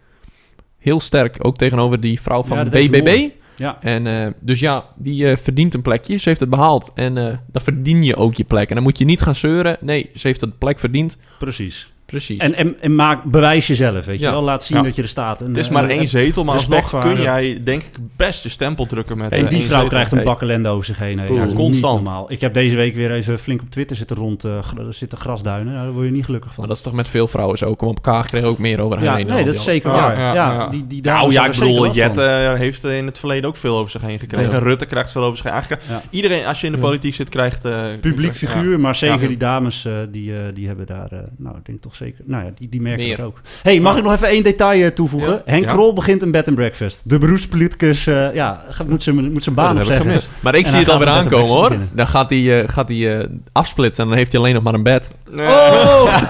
Heel sterk. Ook tegenover die vrouw van Ja, BBB. Ja. En eh, dus ja, die eh, verdient een plekje. Ze heeft het behaald. En eh, dan verdien je ook je plek. En dan moet je niet gaan zeuren. Nee, ze heeft het plek verdiend. Precies. Precies. En, en, en maak, bewijs jezelf, weet je Ja. wel. Laat zien Ja. dat je er staat. En, Het is eh, maar en- één zetel, maar alsnog kun haar. jij denk ik best je stempel drukken met En eh, die vrouw zetel. krijgt een bak ellende over zich heen. constant. Niet normaal. Ik heb deze week weer even flink op Twitter zitten rond eh, gra- zitten grasduinen. Nou, daar word je niet gelukkig van. maar dat is toch met veel vrouwen zo. Kom op elkaar kregen ook meer over haar ja, heen. nee, dat is zeker Ja, waar. ja, Ja, ja. Die, die Nou ja, ik bedoel, zeker last van. Jet eh, heeft in het verleden ook veel over zich heen gekregen. Ja. Rutte krijgt veel over zich heen. Eigenlijk, Ja. Iedereen, als je in de politiek zit, krijgt... eh, Publiek figuur, maar zeker die dames, eh, die, eh, die hebben daar, eh, nou, ik denk toch zeker. Nou ja, die, die merken Meer. het ook. hey, mag ik nog even één detail eh, toevoegen? Ja. Henk Ja. Krol begint een bed and breakfast. De beroepspoliticus, eh, ja, moet zijn, moet zijn baan Oh, dat heb ik opzeggen. gemist. Maar ik En zie het alweer aankomen hoor. Dan gaat hij, eh, gaat hij eh, afsplitsen en dan heeft hij alleen nog maar een bed. Oh!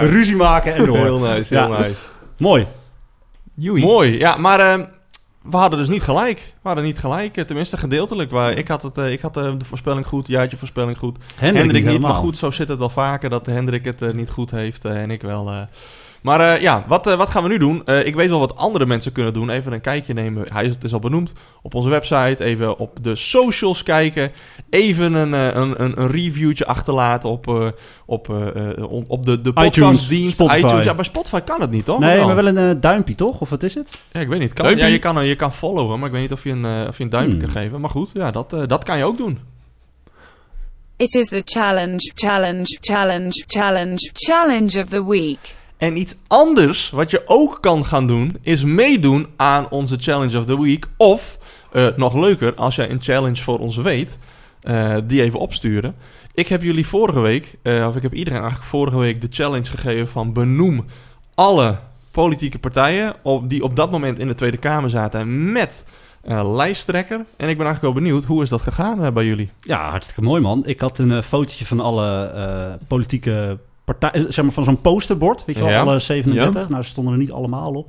Ruzie maken en door. Heel nice, heel Ja. nice. Mooi. Joei. Mooi, ja, maar ehm, we hadden dus niet gelijk. We hadden niet gelijk, eh, tenminste gedeeltelijk. Waar, ik had, het, eh, ik had eh, de voorspelling goed, jij had je voorspelling goed. Hendrik, Hendrik, niet, helemaal. maar goed, zo zit het wel vaker dat Hendrik het niet goed heeft en ik wel. Maar eh, ja, wat, eh, wat gaan we nu doen? Eh, ik weet wel wat andere mensen kunnen doen. Even een kijkje nemen. Hij is, het is al benoemd op onze website. Even op de socials kijken. Even een, eh, een, een, een reviewtje achterlaten op, eh, op, eh, eh, on- op de, de iTunes, podcastdienst. Spotify. iTunes. Ja, bij Spotify kan het niet, toch? Nee, maar wel? een duimpje, toch? Of wat is het? Ja, ik weet niet. Kan, ja, je, kan, je kan followen, maar ik weet niet of je een, eh, of je een duimpje Hmm. kan geven. Maar goed, ja, dat, eh, dat kan je ook doen. It is the challenge, challenge, challenge, challenge, challenge of the week. En iets anders wat je ook kan gaan doen, is meedoen aan onze Challenge of the Week. Of, eh, nog leuker, als jij een challenge voor ons weet, eh, die even opsturen. Ik heb jullie vorige week, eh, of ik heb iedereen eigenlijk vorige week de challenge gegeven van benoem alle politieke partijen op, die op dat moment in de Tweede Kamer zaten met lijsttrekker. En ik ben eigenlijk wel benieuwd, hoe is dat gegaan bij jullie? Ja, hartstikke mooi, man. Ik had een eh, fotootje van alle politieke partijen, zeg maar van zo'n posterbord, weet je wel, Ja. alle 37. Nou, ze stonden er niet allemaal op.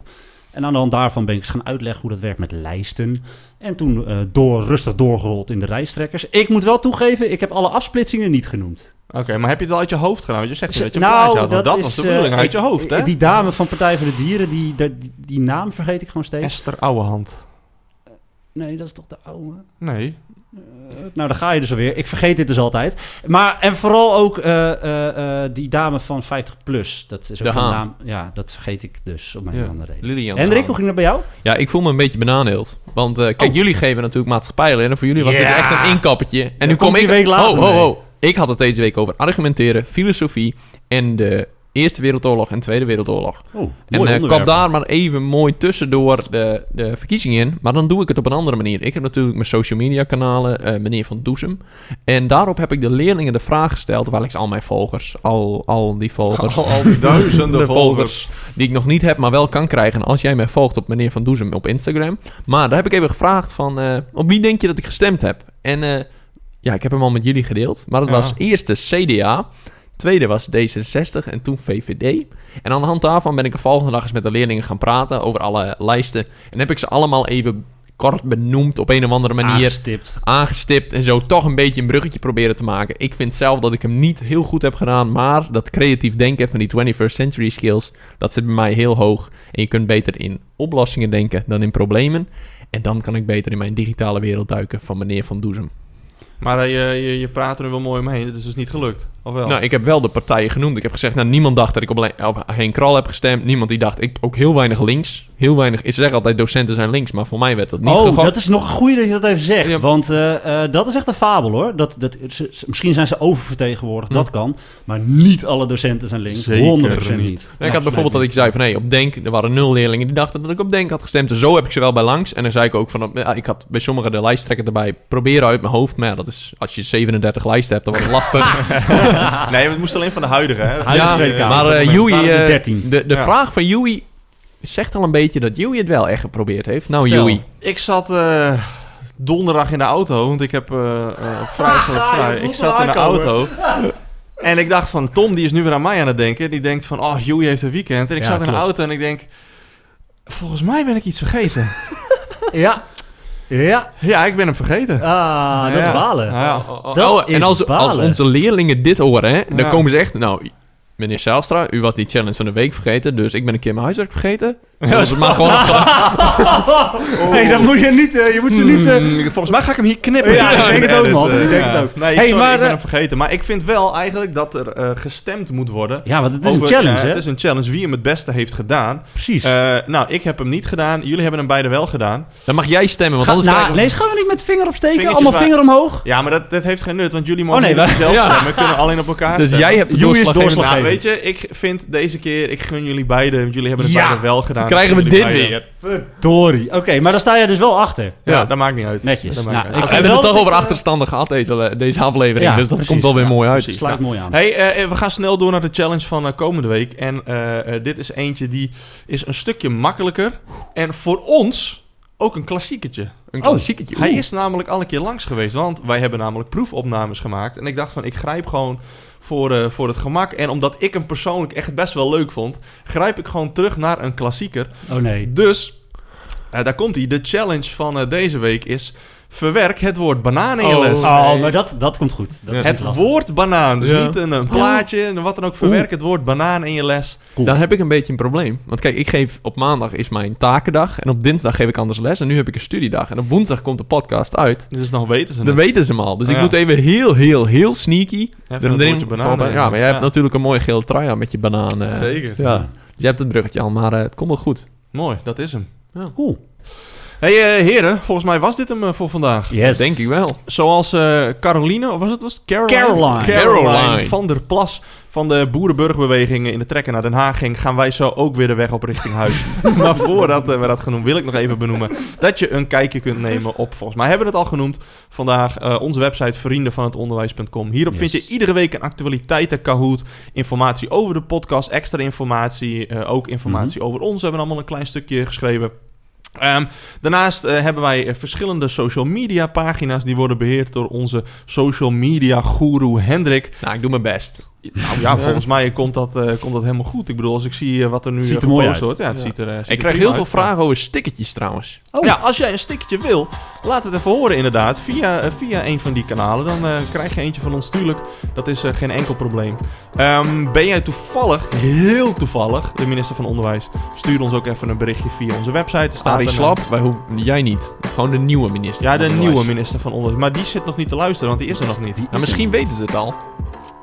En aan de hand daarvan ben ik eens gaan uitleggen hoe dat werkt met lijsten. En toen eh, door, rustig doorgerold in de lijsttrekkers. Ik moet wel toegeven, ik heb alle afsplitsingen niet genoemd. Oké, maar heb je het al uit je hoofd gedaan? Want je zegt dat je Nou, had, want dat, is, was de eh, bedoeling, uit ik- je hoofd, hè? Die dame van Partij voor de Dieren, die, die, die naam vergeet ik gewoon steeds. Esther Ouwehand. Nee, dat is toch de oude... Nee. Nou, daar ga je dus alweer. Ik vergeet dit dus altijd. Maar, en vooral ook eh, eh, eh, die dame van 50 plus. Dat is ook Haan. naam. Ja, dat vergeet ik dus op een Ja. andere reden. Lilian. Hendrik, hoe ging dat bij jou? Ja, ik voel me een beetje benadeeld. Want eh, kijk, Oh. jullie geven natuurlijk maatschappijlen. En voor jullie was dit Ja. echt een inkappertje. En nu kom ik... week later oh, oh, mee. oh. Ik had het deze week over argumenteren, filosofie en de Eerste Wereldoorlog en Tweede Wereldoorlog. Oh, En eh kwam daar maar even mooi tussendoor de, de verkiezingen in. Maar dan doe ik het op een andere manier. Ik heb natuurlijk mijn social media kanalen, eh, meneer Van Doezem. En daarop heb ik de leerlingen de vraag gesteld, terwijl ik al mijn volgers, al, al die volgers, Al, al die duizenden de volgers. die ik nog niet heb, maar wel kan krijgen als jij mij volgt op meneer Van Doezem op Instagram. Maar daar heb ik even gevraagd van, eh, op wie denk je dat ik gestemd heb? En ja, ik heb hem al met jullie gedeeld. Maar het Ja. was eerste CDA, tweede was D66 en toen VVD. En aan de hand daarvan ben ik de volgende dag eens met de leerlingen gaan praten over alle lijsten. En heb ik ze allemaal even kort benoemd op een of andere manier Aangestipt. aangestipt en zo toch een beetje een bruggetje proberen te maken. Ik vind zelf dat ik hem niet heel goed heb gedaan, maar dat creatief denken van die 21st century skills, dat zit bij mij heel hoog. En je kunt beter in oplossingen denken dan in problemen. En dan kan ik beter in mijn digitale wereld duiken van meneer Van Doezem. Maar eh, je, je, je praat er wel mooi omheen. Het is dus niet gelukt. Of wel? Nou, ik heb wel de partijen genoemd. Ik heb gezegd, nou, niemand dacht dat ik op, alleen- op Henk Kral heb gestemd. Niemand die dacht, ik ook heel weinig links. Heel weinig, ik zeg altijd, docenten zijn links, maar voor mij werd dat niet Oh, gegokt. dat is nog een goeie dat je dat even zegt. Ja. Want eh, eh, dat is echt een fabel hoor. Dat, dat, ze- misschien zijn ze oververtegenwoordigd, dat kan. Maar niet alle docenten zijn links. Zeker 100% niet. niet. Ja, ik had bijvoorbeeld dat ik zei van, hé, op Denk, er waren nul leerlingen die dachten dat ik op Denk had gestemd. Dus zo heb ik ze wel bij langs. En dan zei ik ook van, ja, ik had bij sommigen de lijsttrekker erbij proberen uit mijn hoofd. Maar ja, dat is, als je 37 lijsten hebt, dan wordt het lastig. nee, het moest alleen van de huidige, hè? Huidige ja, Tweede Kamer. maar eh moment Joey, 13. de, de Ja. vraag van Joey zegt al een beetje dat Joey het wel echt geprobeerd heeft. Nou, Vertel. Joey. Ik zat eh, donderdag in de auto, want ik heb op vrijdag Ah, vrij. Ik zat in de auto. En ik dacht van, Tom die is nu weer aan mij aan het denken. Die denkt van, oh, Joey heeft een weekend. En ik Ja, zat in de auto en ik denk, volgens mij ben ik iets vergeten. Ja. Ja. ja, ik ben hem vergeten. Ah, dat is balen. Ja. Oh, oh, Dat oh, en is als, als balen. onze leerlingen dit horen, hè, dan Ja. komen ze echt... Nou, meneer Zijlstra, u was die challenge van de week vergeten, dus ik ben een keer mijn huiswerk vergeten. Was het maar gewoon... hey, dan moet je niet... eh, je moet ze niet... eh, Mm, volgens mij ga ik hem hier knippen. Ja, ik denk het ook, man. eh, Ik denk ja. het ook. Nee, Hey, sorry, maar, ik ben eh, hem vergeten. Maar ik vind wel eigenlijk dat er eh, gestemd moet worden. Ja, want het is over- een challenge, ja, hè? Het is een challenge wie hem het beste heeft gedaan. Precies. Eh, nou, ik heb hem niet gedaan. Jullie hebben hem beide wel gedaan. Dan mag jij stemmen, want Ga- anders nou, krijgen we- nee, gaan we niet met vinger opsteken? Allemaal waar- vinger omhoog? Ja, maar dat, dat heeft geen nut, want jullie mogen Oh, nee, niet wij- zelf ja. stemmen. We kunnen alleen op elkaar Dus stemmen. jij hebt de is doorslag- geven. Weet je, ik vind deze keer, ik gun jullie beide, want jullie hebben het Ja. beide wel gedaan. Krijgen we dit weer? Verdorie. Oké, maar dan sta je dus wel achter. Ja, Ja. dat maakt niet uit. Netjes. Dat maakt Nou, niet ik uit. we hebben het toch over ik, achterstanden gehad, deze, deze aflevering. Ja, dus dat precies, komt wel weer ja, mooi uit. precies. Sluit mooi aan. Hey, eh, we gaan snel door naar de challenge van eh, komende week. En eh, eh, dit is eentje die is een stukje makkelijker. En voor ons ook een klassieketje. Een klassieketje. Hij is namelijk al een keer langs geweest, want wij hebben namelijk proefopnames gemaakt. En ik dacht van, ik grijp gewoon voor, eh, voor het gemak. En omdat ik hem persoonlijk echt best wel leuk vond, grijp ik gewoon terug naar een klassieker. Oh nee. Dus, eh, daar komt hij. De challenge van eh, deze week is, verwerk het woord banaan in je Oh. les. Oh, maar dat, dat komt goed. Dat Het lastig. woord banaan, dus Ja. niet een, een plaatje en wat dan ook. Verwerk het woord banaan in je les. Cool. Dan heb ik een beetje een probleem. Want kijk, ik geef op maandag is mijn takendag. En op dinsdag geef ik anders les. En nu heb ik een studiedag. En op woensdag komt de podcast uit. Dus nog weten ze Dan het. weten ze hem al. Dus ik Ja. moet even heel, heel, heel sneaky. Even er erin woordje banaan. Ja, maar jij Ja. hebt natuurlijk een mooie gele trui aan met je banaan. eh. Zeker. Ja. Dus je hebt het bruggetje al, maar eh, het komt wel goed. Mooi, dat is hem. Cool. Hey, eh, heren, volgens mij was dit hem eh, voor vandaag. Yes. Denk ik wel. Zoals eh, Caroline, of was het, was het Caroline? Caroline. Caroline Caroline. van der Plas van de boerenburgerbeweging in de trekken naar Den Haag ging, gaan wij zo ook weer de weg op richting huis. maar voordat we dat genoemd, wil ik nog even benoemen dat je een kijkje kunt nemen op, volgens mij hebben we het al genoemd, vandaag eh, onze website vriendenvanhetonderwijs.com. Hierop Yes. vind je iedere week een actualiteiten Kahoot, informatie over de podcast, extra informatie, eh, ook informatie over ons. We hebben allemaal een klein stukje geschreven. Ehm, daarnaast eh, hebben wij eh, verschillende social media pagina's die worden beheerd door onze social media guru Hendrik. Nou, ik doe mijn best. Nou ja, volgens mij komt dat, eh, komt dat helemaal goed. Ik bedoel, als ik zie eh, wat er nu Ziet eh, er mooi gepost uit. wordt. Ja, het Ja. ziet er ziet Ik krijg heel veel vragen over stickertjes trouwens. Oh. Ja, als jij een stickertje wil, laat het even horen inderdaad. Via, via een van die kanalen. Dan eh, krijg je eentje van ons, tuurlijk. Dat is geen enkel probleem. Ehm, ben jij toevallig, heel toevallig, de minister van Onderwijs? Stuur ons ook even een berichtje via onze website. Staat Arie Slap, wij hoeven, jij niet. Gewoon de nieuwe minister. Ja, van de Onderwijs. nieuwe minister van Onderwijs. Maar die zit nog niet te luisteren, want die is er nog niet. Nou, misschien weten ze het al.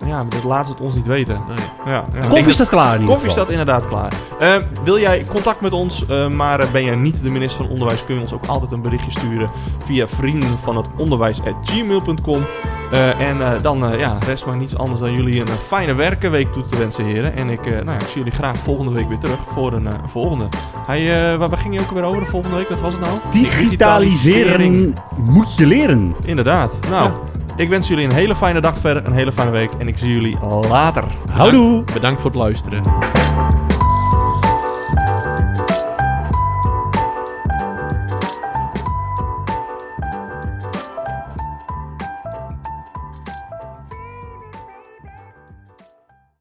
Ja, maar dat laten ze het ons niet weten. Nee. Ja, ja. Koffie staat klaar in ieder Koffie geval. staat inderdaad klaar. Eh, wil jij contact met ons, eh, maar eh, ben jij niet de minister van Onderwijs, kun je ons ook altijd een berichtje sturen via vrienden van het onderwijs@gmail.com. Eh, en eh, dan eh, ja, rest maar niets anders dan jullie een fijne werkenweek toe te wensen, heren. En ik, eh, nou ja, ik zie jullie graag volgende week weer terug voor een, eh, volgende. Hij, eh, waar, waar ging je ook weer over de volgende week? Wat was het nou? Digitaliseren moet je leren. Inderdaad. Nou, ik wens jullie een hele fijne dag verder, een hele fijne week. En ik zie jullie later. Houdoe. Bedankt voor het luisteren.